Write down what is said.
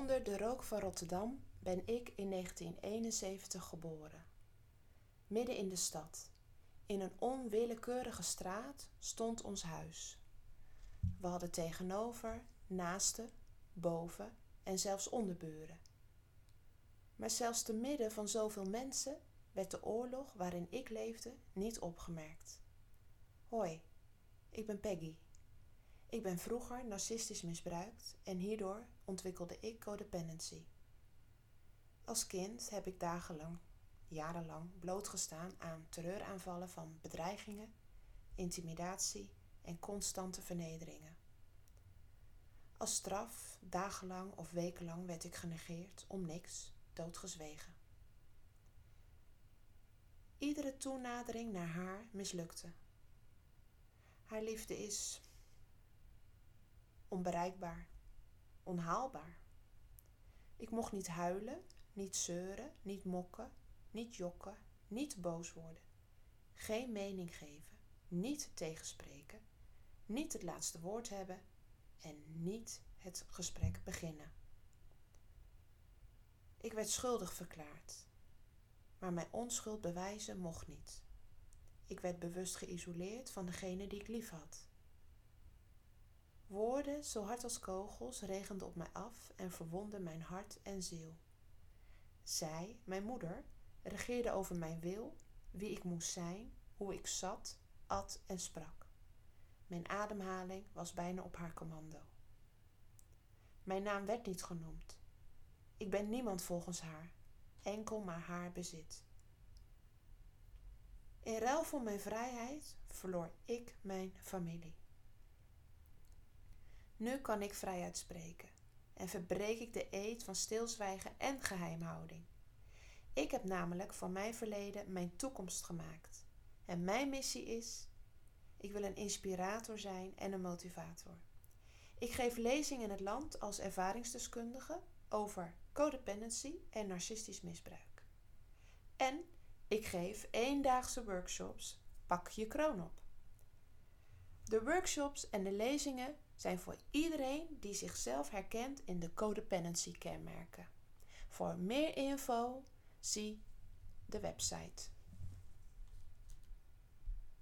Onder de rook van Rotterdam ben ik in 1971 geboren. Midden in de stad, in een onwillekeurige straat, stond ons huis. We hadden tegenover, naasten, boven en zelfs onderburen. Maar zelfs te midden van zoveel mensen werd de oorlog waarin ik leefde niet opgemerkt. Hoi, ik ben Peggy. Ik ben vroeger narcistisch misbruikt en hierdoor ontwikkelde ik codependency. Als kind heb ik dagenlang, jarenlang blootgestaan aan terreuraanvallen van bedreigingen, intimidatie en constante vernederingen. Als straf, dagenlang of wekenlang werd ik genegeerd om niks, doodgezwegen. Iedere toenadering naar haar mislukte. Haar liefde is onbereikbaar, onhaalbaar. Ik mocht niet huilen, niet zeuren, niet mokken, niet jokken, niet boos worden, geen mening geven, niet tegenspreken, niet het laatste woord hebben en niet het gesprek beginnen. Ik werd schuldig verklaard, maar mijn onschuld bewijzen mocht niet. Ik werd bewust geïsoleerd van degene die ik lief had. Woorden zo hard als kogels regenden op mij af en verwonden mijn hart en ziel. Zij, mijn moeder, regeerde over mijn wil, wie ik moest zijn, hoe ik zat, at en sprak. Mijn ademhaling was bijna op haar commando. Mijn naam werd niet genoemd. Ik ben niemand volgens haar, enkel maar haar bezit. In ruil voor mijn vrijheid verloor ik mijn familie. Nu kan ik vrij uitspreken en verbreek ik de eed van stilzwijgen en geheimhouding. Ik heb namelijk van mijn verleden mijn toekomst gemaakt. En mijn missie is: ik wil een inspirator zijn en een motivator. Ik geef lezingen in het land als ervaringsdeskundige over codependency en narcistisch misbruik. En ik geef eendaagse workshops Pak je kroon op. De workshops en de lezingen zijn voor iedereen die zichzelf herkent in de codependency kenmerken. Voor meer info zie de website.